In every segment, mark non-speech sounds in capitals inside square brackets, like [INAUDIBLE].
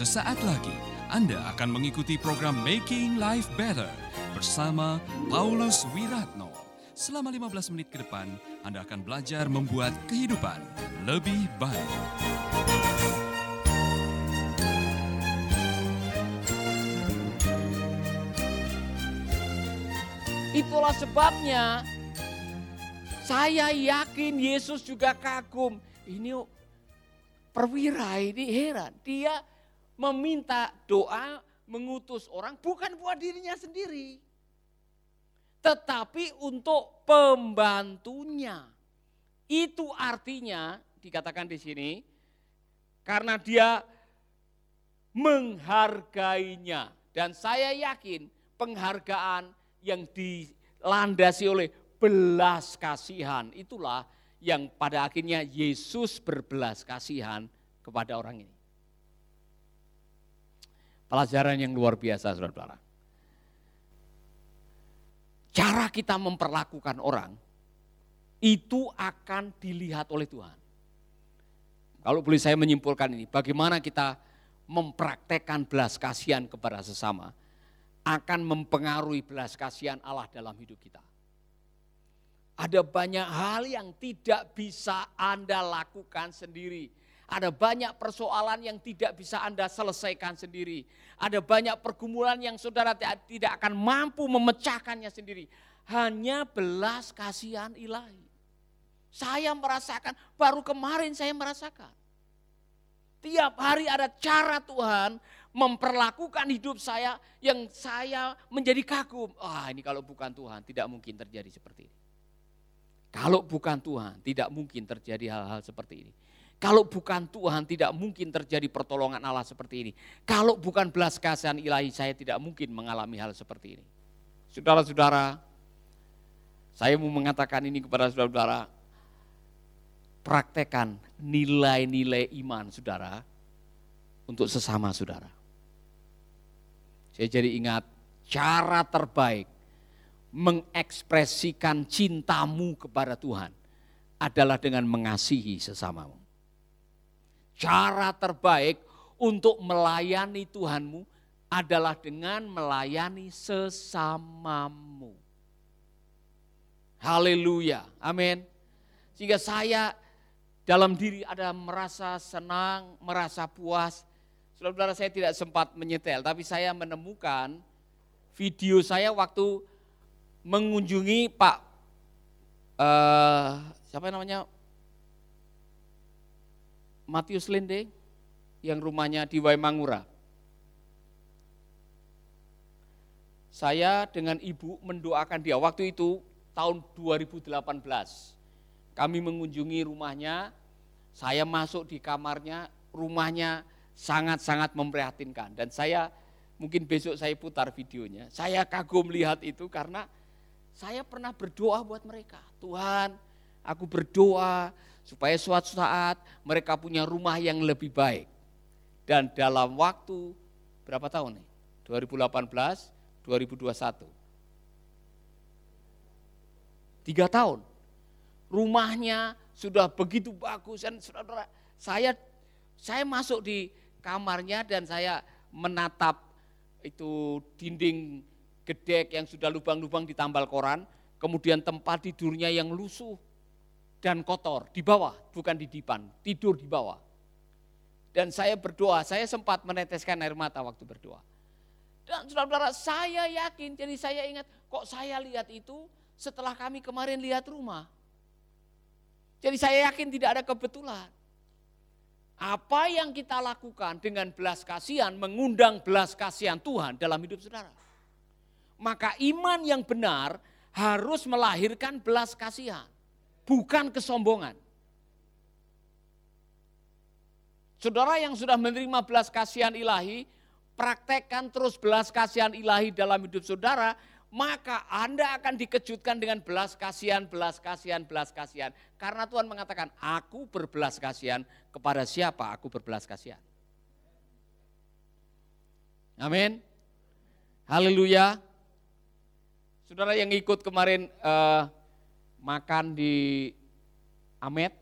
Sesaat lagi Anda akan mengikuti program Making Life Better bersama Paulus Wiratno. Selama 15 menit ke depan, Anda akan belajar membuat kehidupan lebih baik. Itulah sebabnya saya yakin Yesus juga kagum. Ini perwira ini heran. Dia meminta doa mengutus orang bukan buat dirinya sendiri. Tetapi untuk pembantunya. Itu artinya dikatakan di sini karena dia menghargainya dan saya yakin penghargaan yang dilandasi oleh belas kasihan itulah yang pada akhirnya Yesus berbelas kasihan kepada orang ini. Pelajaran yang luar biasa saudara-saudara. Cara kita memperlakukan orang itu akan dilihat oleh Tuhan. Kalau boleh saya menyimpulkan ini, bagaimana kita mempraktekkan belas kasihan kepada sesama akan mempengaruhi belas kasihan Allah dalam hidup kita. Ada banyak hal yang tidak bisa Anda lakukan sendiri. Ada banyak persoalan yang tidak bisa Anda selesaikan sendiri. Ada banyak pergumulan yang saudara tidak akan mampu memecahkannya sendiri. Hanya belas kasihan ilahi. Saya merasakan, baru kemarin saya merasakan. Tiap hari ada cara Tuhan memperlakukan hidup saya yang saya menjadi kagum. Ah ini kalau bukan Tuhan tidak mungkin terjadi seperti ini. Kalau bukan Tuhan tidak mungkin terjadi hal-hal seperti ini. Kalau bukan Tuhan tidak mungkin terjadi pertolongan Allah seperti ini. Kalau bukan belas kasihan ilahi saya tidak mungkin mengalami hal seperti ini. Saudara-saudara, saya mau mengatakan ini kepada saudara-saudara, praktekan nilai-nilai iman saudara untuk sesama saudara. Saya jadi ingat cara terbaik mengekspresikan cintamu kepada Tuhan adalah dengan mengasihi sesamamu. Cara terbaik untuk melayani Tuhanmu adalah dengan melayani sesamamu. Haleluya, amin. Sehingga saya dalam diri ada merasa senang, merasa puas. Saudara-saudara saya tidak sempat menyetel, tapi saya menemukan video saya waktu mengunjungi Pak uh, siapa namanya Matius Lende yang rumahnya di Waimangura. Saya dengan ibu mendoakan dia waktu itu tahun 2018. Kami mengunjungi rumahnya, saya masuk di kamarnya, rumahnya sangat-sangat memprihatinkan. Dan saya mungkin besok saya putar videonya. Saya kagum lihat itu karena saya pernah berdoa buat mereka. Tuhan, aku berdoa supaya suatu saat mereka punya rumah yang lebih baik. Dan dalam waktu berapa tahun nih? 2018, 2021. Tiga tahun. Rumahnya sudah begitu bagus dan saudara saya saya masuk di kamarnya dan saya menatap itu dinding gedek yang sudah lubang-lubang ditambal koran, kemudian tempat tidurnya yang lusuh dan kotor di bawah, bukan di depan, tidur di bawah. Dan saya berdoa, saya sempat meneteskan air mata waktu berdoa. Dan saudara-saudara, saya yakin, jadi saya ingat, kok saya lihat itu setelah kami kemarin lihat rumah. Jadi saya yakin tidak ada kebetulan. Apa yang kita lakukan dengan belas kasihan mengundang belas kasihan Tuhan dalam hidup saudara. Maka iman yang benar harus melahirkan belas kasihan, bukan kesombongan. Saudara yang sudah menerima belas kasihan ilahi, praktekkan terus belas kasihan ilahi dalam hidup saudara, maka Anda akan dikejutkan dengan belas kasihan, belas kasihan, belas kasihan. Karena Tuhan mengatakan, aku berbelas kasihan kepada siapa aku berbelas kasihan. Amin. Haleluya. Saudara yang ikut kemarin uh, makan di Amet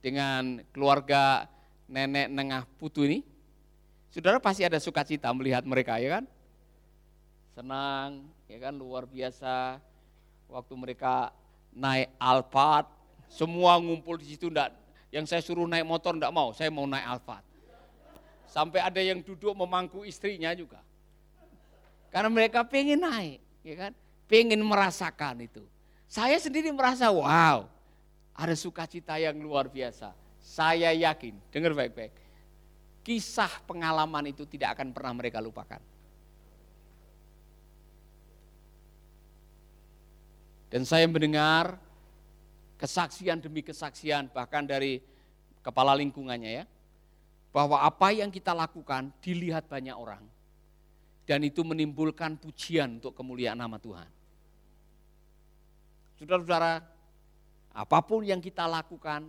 dengan keluarga nenek Nengah Putu ini, Saudara pasti ada sukacita melihat mereka ya kan? Senang, ya kan luar biasa. Waktu mereka naik Alphard, semua ngumpul di situ enggak yang saya suruh naik motor enggak mau, saya mau naik Alphard. Sampai ada yang duduk memangku istrinya juga. Karena mereka pengen naik, ya kan? Pengen merasakan itu. Saya sendiri merasa, wow, ada sukacita yang luar biasa. Saya yakin, dengar baik-baik, kisah pengalaman itu tidak akan pernah mereka lupakan. Dan saya mendengar kesaksian demi kesaksian bahkan dari kepala lingkungannya ya. Bahwa apa yang kita lakukan dilihat banyak orang. Dan itu menimbulkan pujian untuk kemuliaan nama Tuhan. Saudara-saudara, apa pun yang kita lakukan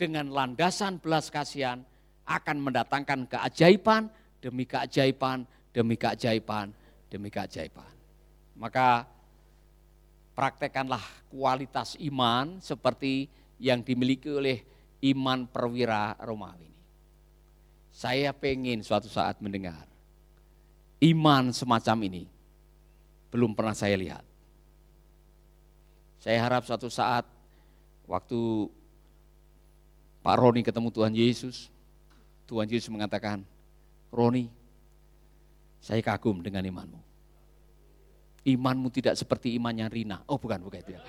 dengan landasan belas kasihan akan mendatangkan keajaiban demi keajaiban demi keajaiban demi keajaiban. Maka praktekkanlah kualitas iman seperti yang dimiliki oleh iman perwira Romawi ini. Saya pengen suatu saat mendengar iman semacam ini belum pernah saya lihat. Saya harap suatu saat waktu Pak Roni ketemu Tuhan Yesus, Tuhan Yesus mengatakan, Roni, saya kagum dengan imanmu imanmu tidak seperti imannya Rina. Oh bukan, bukan itu ya.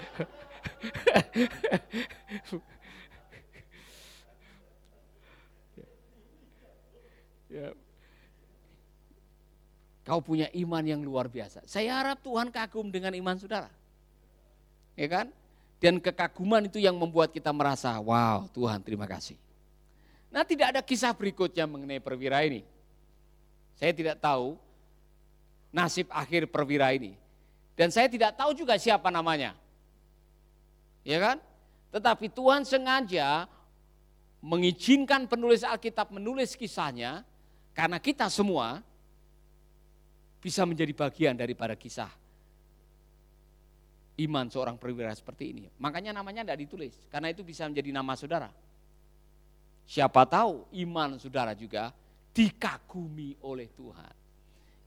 [LAUGHS] ya. Kau punya iman yang luar biasa. Saya harap Tuhan kagum dengan iman saudara. Ya kan? Dan kekaguman itu yang membuat kita merasa, wow Tuhan terima kasih. Nah tidak ada kisah berikutnya mengenai perwira ini. Saya tidak tahu nasib akhir perwira ini. Dan saya tidak tahu juga siapa namanya. Ya kan? Tetapi Tuhan sengaja mengizinkan penulis Alkitab menulis kisahnya karena kita semua bisa menjadi bagian daripada kisah iman seorang perwira seperti ini. Makanya namanya tidak ditulis, karena itu bisa menjadi nama saudara. Siapa tahu iman saudara juga dikagumi oleh Tuhan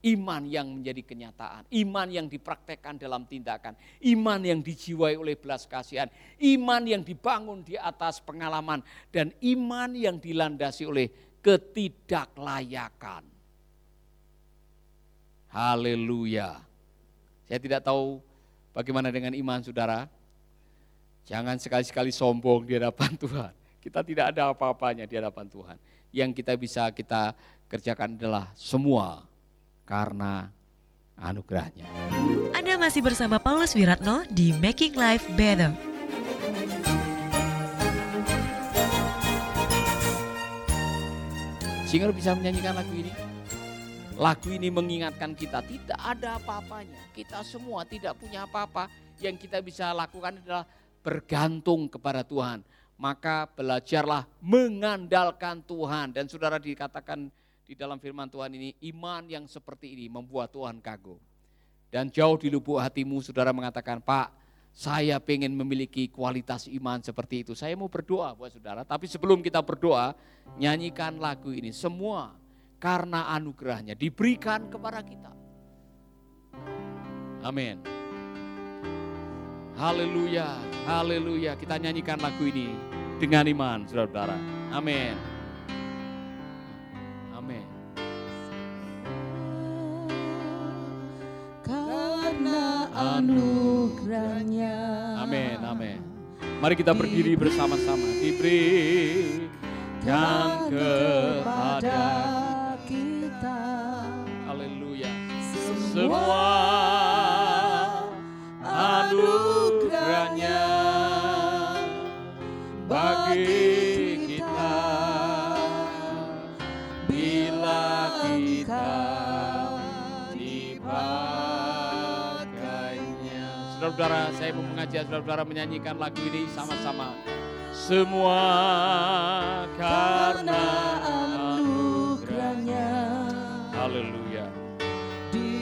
iman yang menjadi kenyataan, iman yang dipraktekkan dalam tindakan, iman yang dijiwai oleh belas kasihan, iman yang dibangun di atas pengalaman, dan iman yang dilandasi oleh ketidaklayakan. Haleluya. Saya tidak tahu bagaimana dengan iman saudara. Jangan sekali-sekali sombong di hadapan [LAUGHS] Tuhan. Kita tidak ada apa-apanya di hadapan Tuhan. Yang kita bisa kita kerjakan adalah semua karena anugerahnya. Anda masih bersama Paulus Wiratno di Making Life Better. Singer bisa menyanyikan lagu ini? Lagu ini mengingatkan kita tidak ada apa-apanya. Kita semua tidak punya apa-apa. Yang kita bisa lakukan adalah bergantung kepada Tuhan. Maka belajarlah mengandalkan Tuhan. Dan saudara dikatakan di dalam firman Tuhan ini, iman yang seperti ini membuat Tuhan kagum. Dan jauh di lubuk hatimu saudara mengatakan, Pak, saya pengen memiliki kualitas iman seperti itu. Saya mau berdoa buat saudara, tapi sebelum kita berdoa, nyanyikan lagu ini. Semua karena anugerahnya diberikan kepada kita. Amin. Haleluya, haleluya. Kita nyanyikan lagu ini dengan iman, saudara-saudara. Amin. anugerahnya. Amin, amin. Mari kita berdiri bersama-sama. Diberikan kepada Semua anugerahnya bagi kita bila kita Saudara-saudara, saya mau mengajak saudara-saudara menyanyikan lagu ini sama-sama. Semua karena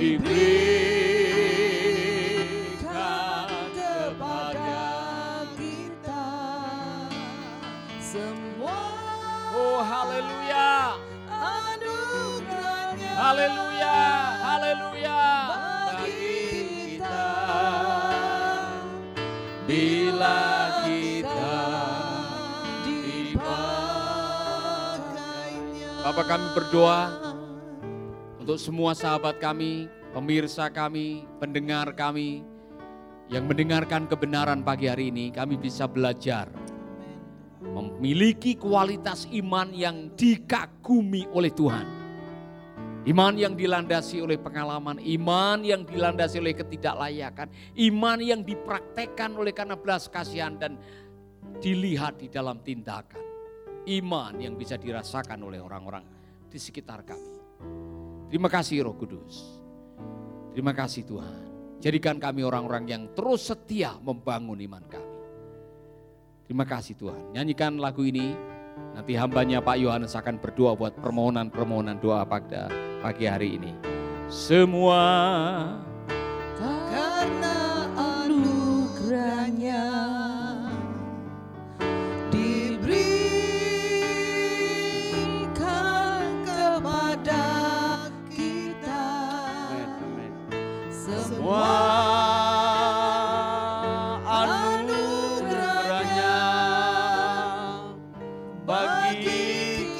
diberikan kepada kita. Semua. Oh kita. Bila kita dipakainya. Bapak kami berdoa untuk semua sahabat kami, pemirsa kami, pendengar kami yang mendengarkan kebenaran pagi hari ini, kami bisa belajar memiliki kualitas iman yang dikagumi oleh Tuhan. Iman yang dilandasi oleh pengalaman, iman yang dilandasi oleh ketidaklayakan, iman yang dipraktekkan oleh karena belas kasihan dan dilihat di dalam tindakan. Iman yang bisa dirasakan oleh orang-orang di sekitar kami. Terima kasih Roh Kudus. Terima kasih Tuhan. Jadikan kami orang-orang yang terus setia membangun iman kami. Terima kasih Tuhan. Nyanyikan lagu ini. Nanti hambanya Pak Yohanes akan berdoa buat permohonan-permohonan doa pada pagi hari ini. Semua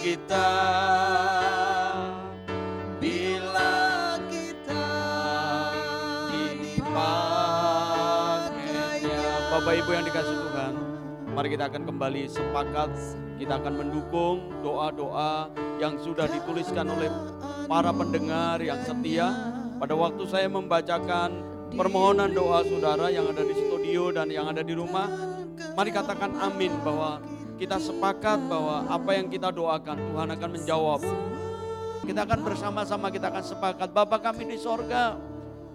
kita bila kita dipakainya. Bapak Ibu yang dikasih Tuhan, mari kita akan kembali sepakat, kita akan mendukung doa-doa yang sudah dituliskan oleh para pendengar yang setia. Pada waktu saya membacakan permohonan doa saudara yang ada di studio dan yang ada di rumah, mari katakan amin bahwa kita sepakat bahwa apa yang kita doakan Tuhan akan menjawab. Kita akan bersama-sama kita akan sepakat, Bapak kami di sorga,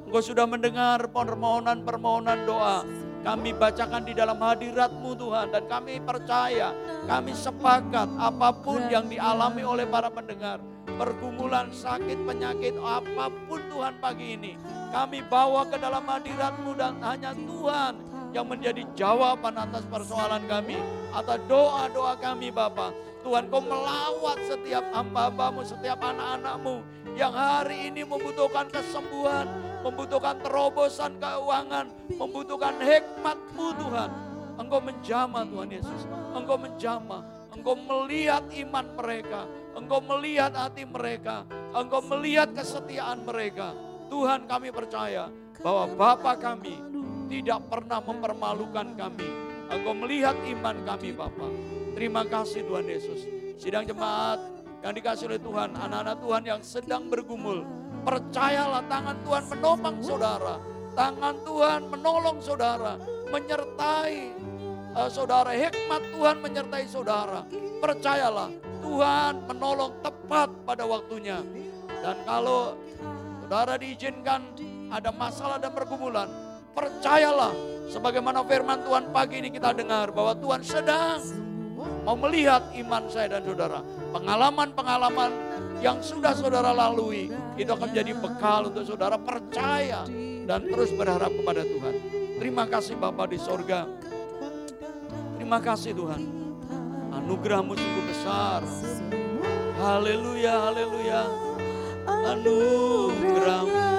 Engkau sudah mendengar permohonan-permohonan doa. Kami bacakan di dalam hadiratmu Tuhan dan kami percaya, kami sepakat apa pun yang dialami oleh para pendengar. Pergumulan, sakit, penyakit, apa pun Tuhan pagi ini. Kami bawa ke dalam hadiratmu dan hanya Tuhan yang menjadi jawaban atas persoalan kami. Atas doa-doa kami Bapak. Tuhan kau melawat setiap hamba-hambamu, setiap anak-anakmu yang hari ini membutuhkan kesembuhan, membutuhkan terobosan keuangan, membutuhkan hikmat-Mu Tuhan. Engkau menjamah Tuhan Yesus, Engkau menjamah, Engkau melihat iman mereka, Engkau melihat hati mereka, Engkau melihat kesetiaan mereka. Tuhan kami percaya bahwa Bapa kami tidak pernah mempermalukan kami. Engkau melihat iman kami Bapak. Terima kasih Tuhan Yesus. Sidang jemaat yang dikasih oleh Tuhan, anak-anak Tuhan yang sedang bergumul. Percayalah tangan Tuhan menopang saudara. Tangan Tuhan menolong saudara. Menyertai uh, saudara. Hikmat Tuhan menyertai saudara. Percayalah Tuhan menolong tepat pada waktunya. Dan kalau saudara diizinkan ada masalah dan pergumulan, percayalah sebagaimana firman Tuhan pagi ini kita dengar bahwa Tuhan sedang mau melihat iman saya dan saudara. Pengalaman-pengalaman yang sudah saudara lalui itu akan menjadi bekal untuk saudara percaya dan terus berharap kepada Tuhan. Terima kasih Bapa di sorga. Terima kasih Tuhan. Anugerahmu sungguh besar. Haleluya, haleluya. Anugerahmu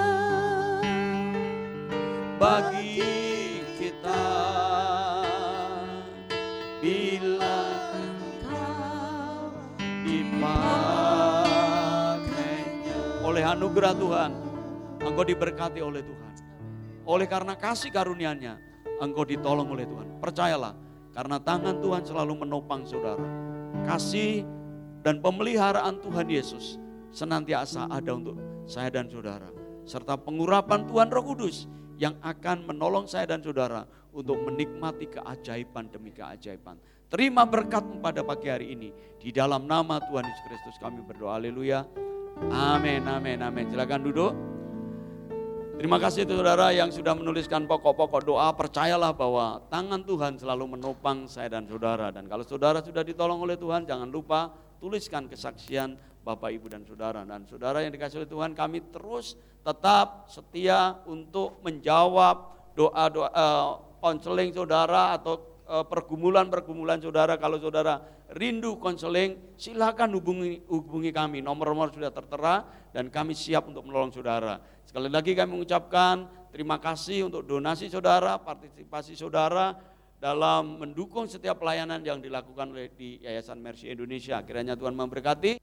bagi kita. Bila dipakainya oleh anugerah Tuhan engkau diberkati oleh Tuhan. Oleh karena kasih karunia-Nya engkau ditolong oleh Tuhan. Percayalah karena tangan Tuhan selalu menopang saudara. Kasih dan pemeliharaan Tuhan Yesus senantiasa ada untuk saya dan saudara. Serta pengurapan Tuhan Roh Kudus yang akan menolong saya dan saudara untuk menikmati keajaiban demi keajaiban. Terima berkat pada pagi hari ini. Di dalam nama Tuhan Yesus Kristus kami berdoa. Haleluya. Amin, amin, amin. Silakan duduk. Terima kasih saudara yang sudah menuliskan pokok-pokok doa. Percayalah bahwa tangan Tuhan selalu menopang saya dan saudara. Dan kalau saudara sudah ditolong oleh Tuhan, jangan lupa tuliskan kesaksian Bapak, Ibu, dan Saudara. Dan Saudara yang dikasih oleh Tuhan, kami terus tetap setia untuk menjawab doa-doa konseling Saudara atau eh, pergumulan-pergumulan Saudara. Kalau Saudara rindu konseling, silakan hubungi, hubungi kami. Nomor-nomor sudah tertera dan kami siap untuk menolong Saudara. Sekali lagi kami mengucapkan terima kasih untuk donasi Saudara, partisipasi Saudara, dalam mendukung setiap pelayanan yang dilakukan oleh di Yayasan Mercy Indonesia. Kiranya Tuhan memberkati.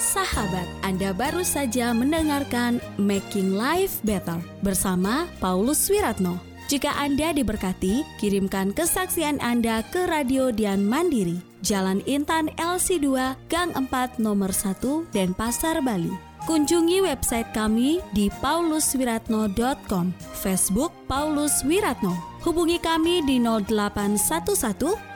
Sahabat, Anda baru saja mendengarkan Making Life Better bersama Paulus Wiratno. Jika Anda diberkati, kirimkan kesaksian Anda ke Radio Dian Mandiri, Jalan Intan LC2, Gang 4, Nomor 1, Denpasar, Bali Kunjungi website kami di pauluswiratno.com, Facebook Paulus Wiratno. Hubungi kami di 0811